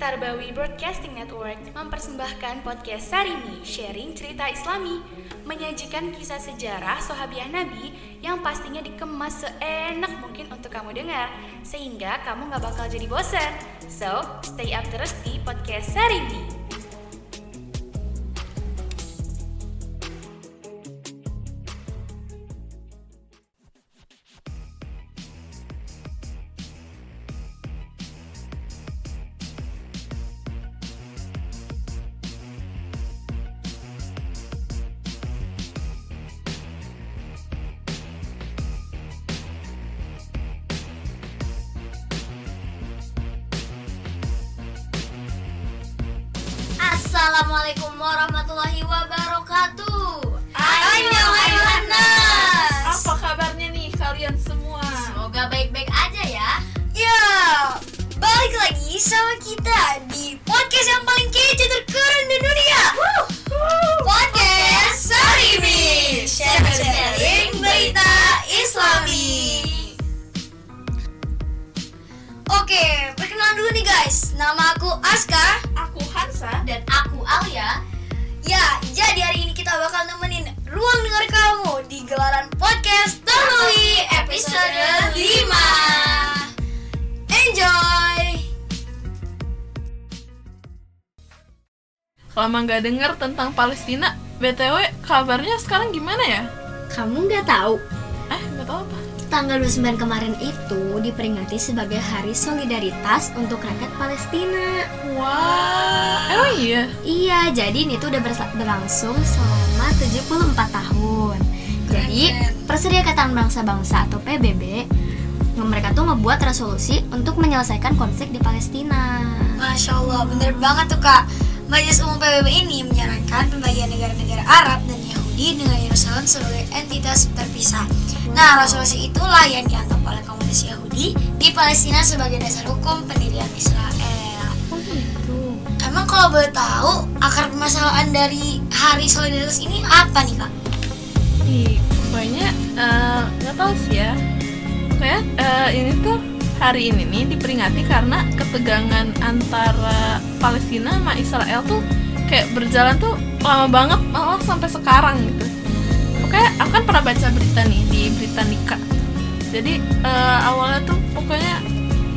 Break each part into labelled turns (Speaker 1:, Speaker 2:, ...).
Speaker 1: Tarbawi Broadcasting Network mempersembahkan podcast Sarimi, sharing cerita islami, menyajikan kisah sejarah sahabiah Nabi yang pastinya dikemas seenak mungkin untuk kamu dengar, sehingga kamu gak bakal jadi bosan. So, stay up terus di podcast Sarimi.
Speaker 2: Assalamualaikum warahmatullahi wabarakatuh.
Speaker 3: Ayo,
Speaker 2: ayo, Anas.
Speaker 3: Apa kabarnya nih kalian semua?
Speaker 2: Semoga baik-baik aja ya.
Speaker 4: Ya, balik lagi sama kita di podcast yang paling kece terkeren di dunia. Podcast Sarimi, sharing berita Islami. Oke, perkenalan dulu nih guys. Nama aku Aska.
Speaker 3: Aku Hansa.
Speaker 2: Dan aku Alia.
Speaker 4: Ya, jadi hari ini kita bakal nemenin ruang dengar kamu di gelaran podcast Terlui episode 5. Enjoy!
Speaker 3: Lama nggak dengar tentang Palestina. BTW, kabarnya sekarang gimana ya?
Speaker 2: Kamu nggak tahu
Speaker 3: Eh, nggak tahu apa.
Speaker 2: Tanggal 29 kemarin itu diperingati sebagai Hari Solidaritas untuk rakyat Palestina.
Speaker 3: Wah, emang iya?
Speaker 2: Iya, jadi ini tuh udah berlangsung selama 74 tahun. Jadi, Perserikatan Bangsa-Bangsa atau PBB mereka tuh ngebuat resolusi untuk menyelesaikan konflik di Palestina.
Speaker 4: Masya Allah, bener banget tuh kak Majelis Umum PBB ini menyarankan pembagian negara-negara Arab dan Dengan Yerusalem sebagai entitas terpisah Nah, resolusi itulah yang dianggap oleh komunitas Yahudi di Palestina sebagai dasar hukum pendirian Israel
Speaker 3: Oh gitu.
Speaker 4: Emang kalau boleh tahu, akar permasalahan dari Hari Solidaritas ini apa nih kak?
Speaker 3: Ih, pokoknya eh, nggak tahu sih ya. Kayak eh, ini tuh hari ini nih diperingati karena ketegangan antara Palestina sama Israel tuh kayak berjalan tuh lama banget malah sampai sekarang gitu. Oke, aku kan pernah baca berita nih di Britannica. Jadi eh, awalnya tuh pokoknya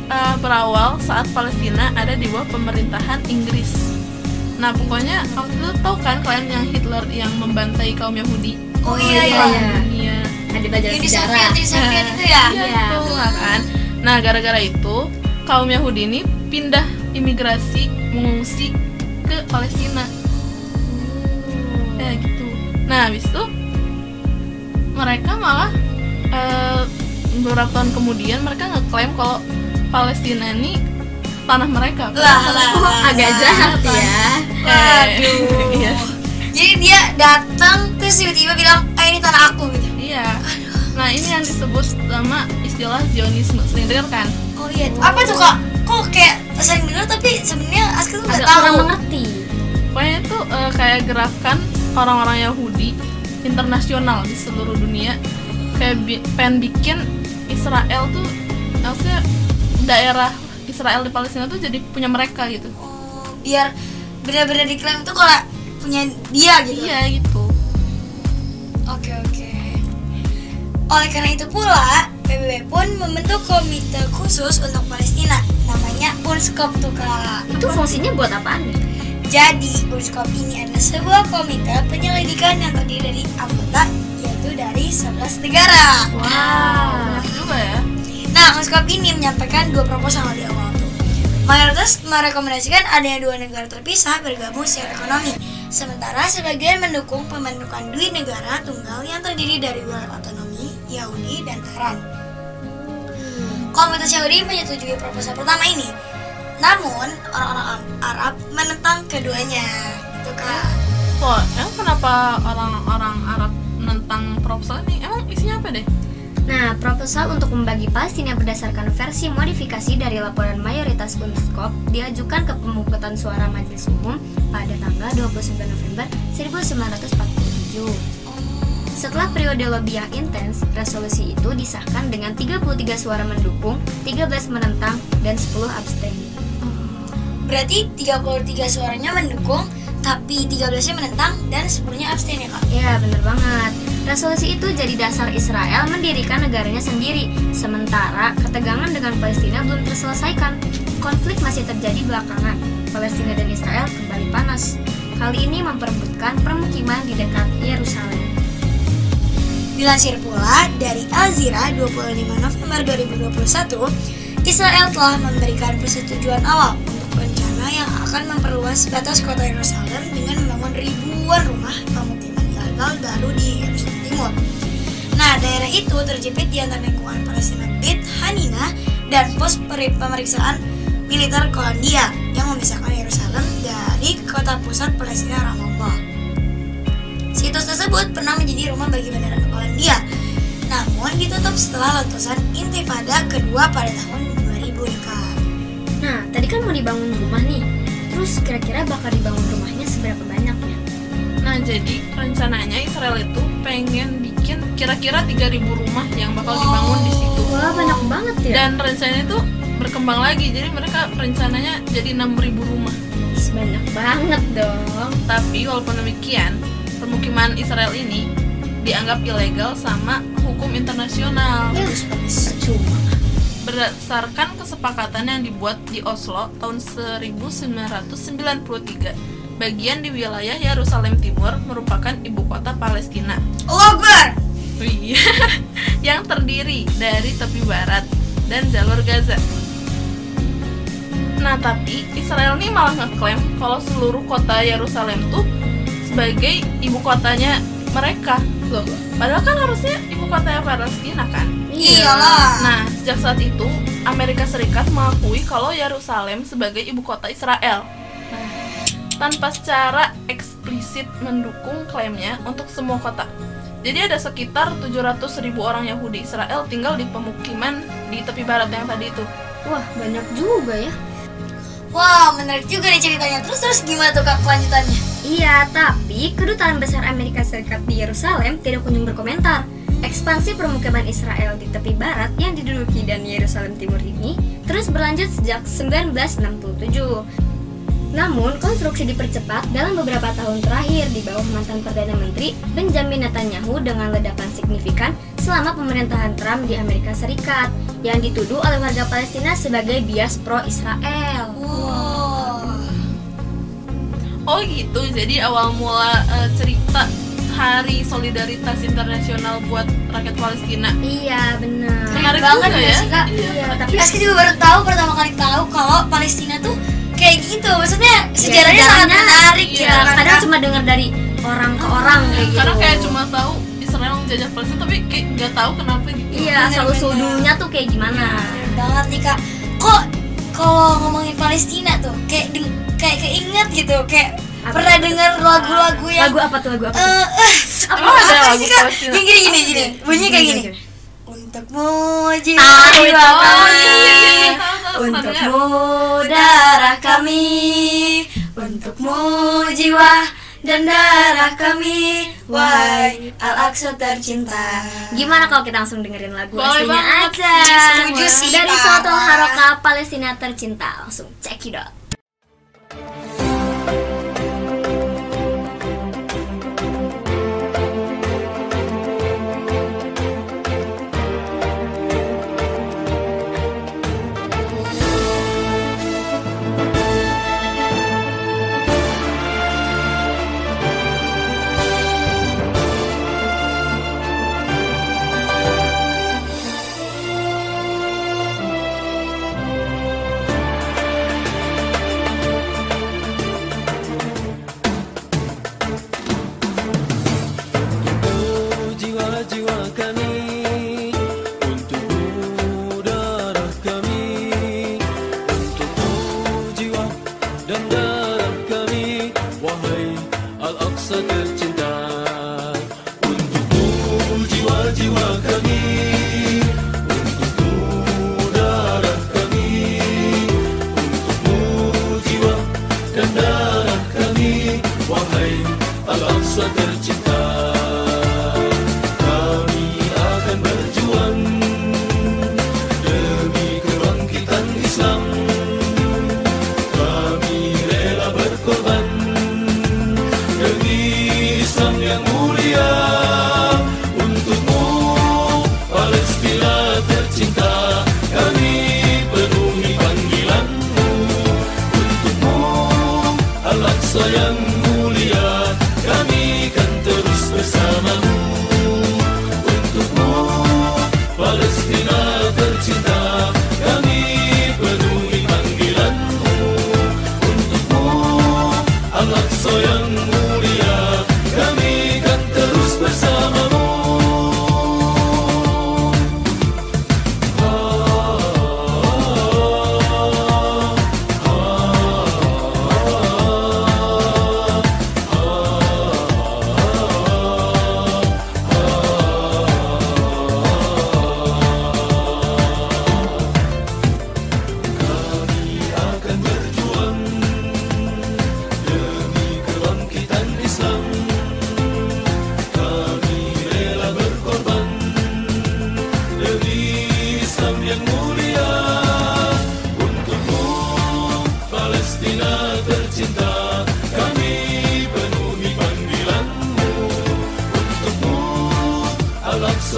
Speaker 3: eh, berawal saat Palestina ada di bawah pemerintahan Inggris. Nah pokoknya waktu itu tahu kan kalian yang Hitler yang membantai kaum Yahudi
Speaker 4: Oh iya iya,
Speaker 2: iya. Nah, di pelajaran
Speaker 4: Uni
Speaker 2: sejarah.
Speaker 4: Soviet, Uni Soviet itu ya?
Speaker 3: Iya,
Speaker 2: Iya.
Speaker 3: kan. Nah, gara-gara itu kaum Yahudi ini pindah imigrasi mengungsi ke Palestina. Ya gitu. Nah, habis itu mereka malah eh, beberapa tahun kemudian mereka ngeklaim kalau Palestina ini tanah mereka.
Speaker 4: Lah, lah, lah,
Speaker 2: agak
Speaker 4: lah.
Speaker 2: jahat ya.
Speaker 4: Aduh.
Speaker 3: Iya.
Speaker 4: Jadi dia datang terus tiba-tiba bilang, ah ini tanah aku gitu
Speaker 3: Iya. Nah, ini yang disebut sama istilah Zionisme. Dengar kan?
Speaker 4: Oh iya, apa tuh kak? Kok kayak sering dengar tapi sebenarnya Aska tuh nggak tahu.
Speaker 2: kurang mengerti.
Speaker 3: Pokoknya itu eh, kayak gerakan orang-orang Yahudi internasional di seluruh dunia kayak bi- pengen bikin Israel tuh maksudnya daerah Israel di Palestina tuh jadi punya mereka gitu.
Speaker 4: Oh, biar benar-benar diklaim tuh kalau punya dia gitu.
Speaker 3: Iya gitu.
Speaker 4: Oke oke. Oleh karena itu pula, PBB pun membentuk komite khusus untuk Palestina, namanya UNSCOP tuh kak.
Speaker 2: Itu fungsinya buat apaan nih?
Speaker 4: Jadi, UNSCOP ini adalah sebuah komite penyelidikan yang terdiri dari anggota, yaitu dari 11 negara.
Speaker 2: Wow.
Speaker 3: Banyak juga ya.
Speaker 4: Nah, UNSCOP ini menyampaikan dua proposal di awal tuh. Mayoritas merekomendasikan adanya dua negara terpisah bergabung secara ekonomi, sementara sebagian mendukung pembentukan dua negara tunggal yang terdiri dari wilayah otonomi, Yahudi, dan Iran. Komunitas Yahudi menyetujui proposal pertama ini, namun orang-orang Arab menentang keduanya. Itu kak.
Speaker 3: Kok emang kenapa orang-orang Arab menentang proposal ini? Emang isinya apa deh?
Speaker 2: Nah, proposal untuk membagi Palestina berdasarkan versi modifikasi dari laporan mayoritas UNSCOP diajukan ke pemungutan suara Majelis Umum pada tanggal 29 November 1947. Setelah periode lobby yang intens, resolusi itu disahkan dengan 33 suara mendukung, 13 menentang, dan 10 abstain.
Speaker 4: berarti 33 suaranya mendukung, tapi 13-nya menentang dan 10-nya abstain ya kak?
Speaker 2: Ya, bener banget. Resolusi itu jadi dasar Israel mendirikan negaranya sendiri, sementara ketegangan dengan Palestina belum terselesaikan. Konflik masih terjadi belakangan. Palestina dan Israel kembali panas. Kali ini memperebutkan permukiman di dekat Yerusalem.
Speaker 4: Dilansir pula dari Al Jazeera 25 November 2021, Israel telah memberikan persetujuan awal untuk rencana yang akan memperluas batas kota Yerusalem dengan membangun ribuan rumah pemukiman ilegal baru di Yerusalem Timur. Nah, daerah itu terjepit di antara lingkungan Palestina Beit Hanina dan pos pemeriksaan militer Kolandia yang memisahkan Yerusalem dari kota pusat Palestina Ramallah. Situs tersebut pernah menjadi rumah bagi bandara Polandia, namun ditutup setelah letusan intifada kedua pada tahun 2000 nih Kak.
Speaker 2: Nah, tadi kan mau dibangun rumah nih. Terus kira-kira bakal dibangun rumahnya seberapa banyaknya?
Speaker 3: Nah, jadi rencananya Israel itu pengen bikin kira-kira 3000 rumah yang bakal dibangun di situ.
Speaker 2: Wah, banyak banget ya.
Speaker 3: Dan rencananya itu berkembang lagi. Jadi mereka rencananya jadi 6000 rumah.
Speaker 2: Banyak banget dong.
Speaker 3: Tapi walaupun demikian, permukiman Israel ini dianggap ilegal sama hukum internasional. Berdasarkan kesepakatan yang dibuat di Oslo tahun 1993, bagian di wilayah Yerusalem Timur merupakan ibu kota Palestina.
Speaker 4: Allah Akbar.
Speaker 3: Wih, yang terdiri dari tepi barat dan jalur Gaza. Nah, tapi Israel nih malah ngeklaim kalau seluruh kota Yerusalem tuh sebagai ibu kotanya mereka. Loh, padahal kan harusnya ibu kotanya Palestina kan?
Speaker 4: Iyalah.
Speaker 3: Nah, sejak saat itu Amerika Serikat mengakui kalau Yerusalem sebagai ibu kota Israel. Nah, tanpa secara eksplisit mendukung klaimnya untuk semua kota. Jadi ada sekitar 700 ribu orang Yahudi Israel tinggal di pemukiman di tepi barat yang tadi itu.
Speaker 2: Wah, banyak juga ya.
Speaker 4: Wah, menarik juga nih ceritanya. Terus terus gimana tuh Kak kelanjutannya?
Speaker 2: Iya, tapi kedutaan besar Amerika Serikat di Yerusalem tidak kunjung berkomentar. Ekspansi permukiman Israel di tepi barat yang diduduki dan Yerusalem Timur ini terus berlanjut sejak 1967. Namun, konstruksi dipercepat dalam beberapa tahun terakhir di bawah mantan Perdana Menteri Benjamin Netanyahu dengan ledakan signifikan selama pemerintahan Trump di Amerika Serikat yang dituduh oleh warga Palestina sebagai bias pro-Israel.
Speaker 4: Wow.
Speaker 3: Oh gitu, jadi awal mula eh, cerita Hari Solidaritas Internasional buat rakyat Palestina.
Speaker 2: Iya, benar.
Speaker 3: Menarik
Speaker 4: banget
Speaker 3: juga ya.
Speaker 4: sih, Kak?
Speaker 2: Iya, tapi
Speaker 4: Rizky juga baru tahu pertama kali tahu kalau Palestina tuh kayak gitu. Maksudnya sejarahnya sangat
Speaker 2: sejarahnya,
Speaker 4: menarik
Speaker 3: iya,
Speaker 4: kan.
Speaker 2: kadang
Speaker 4: Kak.
Speaker 2: cuma dengar dari orang ke orang kayak gitu.
Speaker 3: Karena kayak cuma tahu Israel menjajah Palestina tapi kayak nggak tahu kenapa gitu.
Speaker 2: Iya, asal usul dulunya tuh kayak gimana?
Speaker 4: Bener banget nih kak kok kalau ngomongin Palestina tuh kayak kayak keinget gitu kayak
Speaker 2: Apa?
Speaker 4: pernah dengar lagu-lagu yang
Speaker 2: Lagu apa tuh lagu apa? tuh?
Speaker 4: eh, apa,
Speaker 3: ada
Speaker 4: apa
Speaker 3: lagu
Speaker 4: sih kak yang gini gini gini bunyinya kayak gini untukmu jiwa kami
Speaker 3: iya iya iya
Speaker 4: untukmu darah kami untukmu jiwa dan darah kami Wahai Al-Aqsa tercinta
Speaker 2: Gimana kalau kita langsung dengerin lagu
Speaker 3: Boleh
Speaker 2: aslinya
Speaker 3: banget
Speaker 2: aja?
Speaker 4: setuju sih,
Speaker 2: Dari suatu haroka Palestina tercinta, langsung check it out.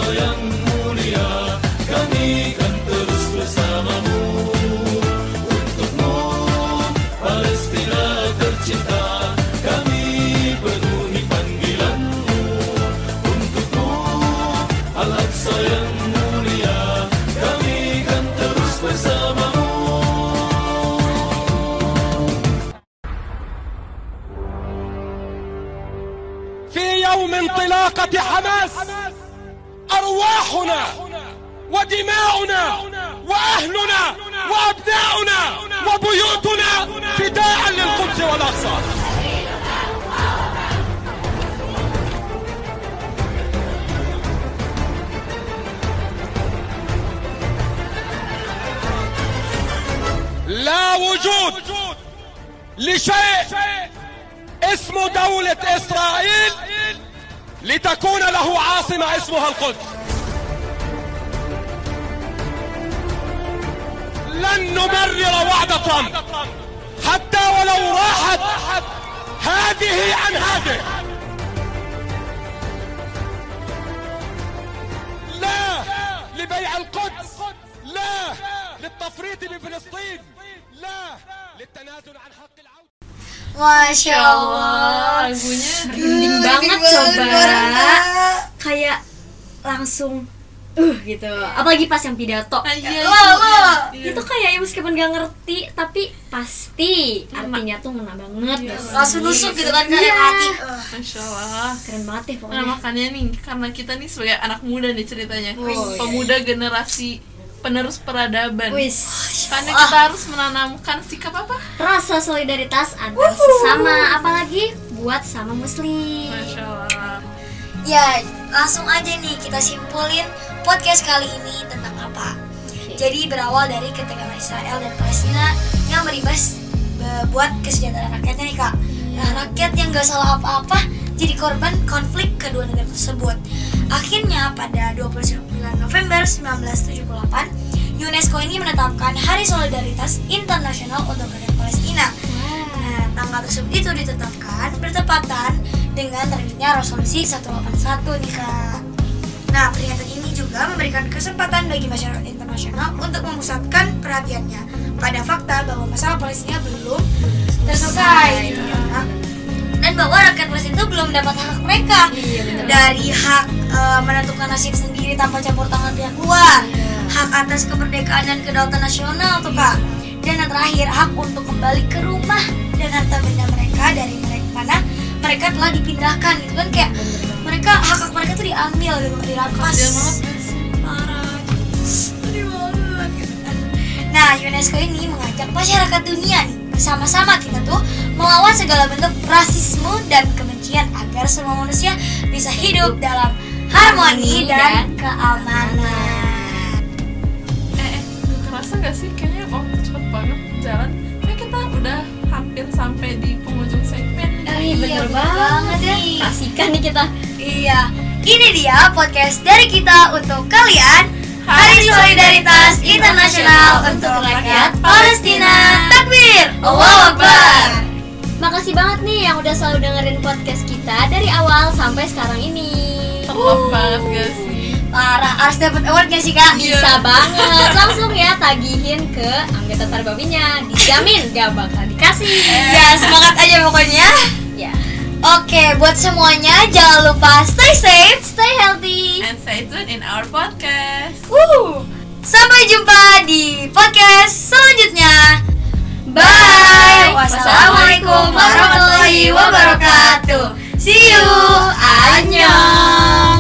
Speaker 3: yang mulia Kami kan terus bersamamu Untukmu Palestina tercinta Kami penuhi panggilanmu Untukmu
Speaker 5: Al-Aqsa yang
Speaker 3: mulia
Speaker 5: Kami
Speaker 3: kan
Speaker 5: terus bersamamu
Speaker 6: في يوم انطلاقة حماس أرواحنا ودماؤنا وأهلنا وأبناؤنا وبيوتنا فداء للقدس والأقصى لا وجود لشيء اسمه دولة إسرائيل لتكون له عاصمة اسمها القدس. لن نمرر وعد ترامب. حتى ولو راحت هذه عن هذه. لا لبيع القدس. لا للتفريط بفلسطين لا للتنازل عن حق العودة
Speaker 4: Masya Allah.
Speaker 3: lagunya
Speaker 2: Coba. Kayak langsung uh gitu. Apalagi pas yang pidato.
Speaker 3: Ah, iya,
Speaker 4: Lo, lo.
Speaker 3: iya.
Speaker 2: Itu kayak ya meskipun gak ngerti tapi pasti artinya tuh ngena banget.
Speaker 3: Iya.
Speaker 4: Langsung nusuk gitu kan kayak
Speaker 2: Iya.
Speaker 4: hati. Eh.
Speaker 3: Masya Allah
Speaker 2: Keren banget
Speaker 3: Nah
Speaker 2: pokoknya.
Speaker 3: makanya nih karena kita nih sebagai anak muda nih ceritanya
Speaker 2: Oh,
Speaker 3: pemuda generasi penerus peradaban
Speaker 2: Wis.
Speaker 3: karena kita harus menanamkan sikap apa
Speaker 2: Rasa solidaritas antar sesama apalagi buat sama muslim.
Speaker 3: Masya Allah
Speaker 4: Ya, langsung aja nih kita simpulin podcast kali ini tentang apa. Jadi berawal dari ketegangan Israel dan Palestina yang berimbas e, buat kesejahteraan rakyatnya nih kak. Nah, rakyat yang gak salah apa-apa jadi korban konflik kedua negara tersebut. Akhirnya pada 29 November 1978, UNESCO ini menetapkan Hari Solidaritas Internasional untuk rakyat Palestina. Nah, tanggal tersebut itu ditetapkan bertepatan dengan terbitnya resolusi 181 nih kak. Nah, peringatan ini juga memberikan kesempatan bagi masyarakat internasional untuk memusatkan perhatiannya pada fakta bahwa masalah Palestina belum selesai gitu ya, dan bahwa rakyat Palestina itu belum mendapat hak mereka. Dari hak eh, menentukan nasib sendiri tanpa campur tangan pihak luar, hak atas kemerdekaan dan kedaulatan nasional tuh kak, dan yang terakhir hak untuk kembali ke rumah dan harta benda mereka dari mereka telah dipindahkan gitu kan kayak mereka hak hak mereka tuh diambil gitu dirampas. Parah sedih banget gitu kan. Nah, UNESCO ini mengajak masyarakat dunia nih bersama-sama kita tuh melawan segala bentuk rasisme dan kebencian agar semua manusia bisa hidup dalam harmoni dan keamanan.
Speaker 3: eh, eh kerasa gak sih? Kayaknya oh cepet banget jalan. Kayak kita udah hampir sampai di penghujung segmen
Speaker 2: bener
Speaker 4: bener
Speaker 2: banget ya. Kasihkan nih kita.
Speaker 4: Iya, ini dia podcast dari kita untuk kalian. Hari Solidaritas Internasional untuk Rakyat Palestina. Takbir! Allahu Akbar!
Speaker 2: Makasih banget nih yang udah selalu dengerin podcast kita dari awal sampai sekarang ini.
Speaker 3: Love banget gak sih
Speaker 4: Parah, harus dapat award gak sih kak?
Speaker 2: Bisa banget. Langsung ya tagihin ke anggota tarbabinya. Dijamin gak bakal dikasih.
Speaker 4: Ya semangat aja buat semuanya. Jangan lupa stay safe,
Speaker 2: stay healthy,
Speaker 3: and stay tuned in our podcast.
Speaker 4: Woo! Sampai jumpa di podcast selanjutnya. Bye. Bye. Wassalamualaikum warahmatullahi wabarakatuh. See you. Annyeong.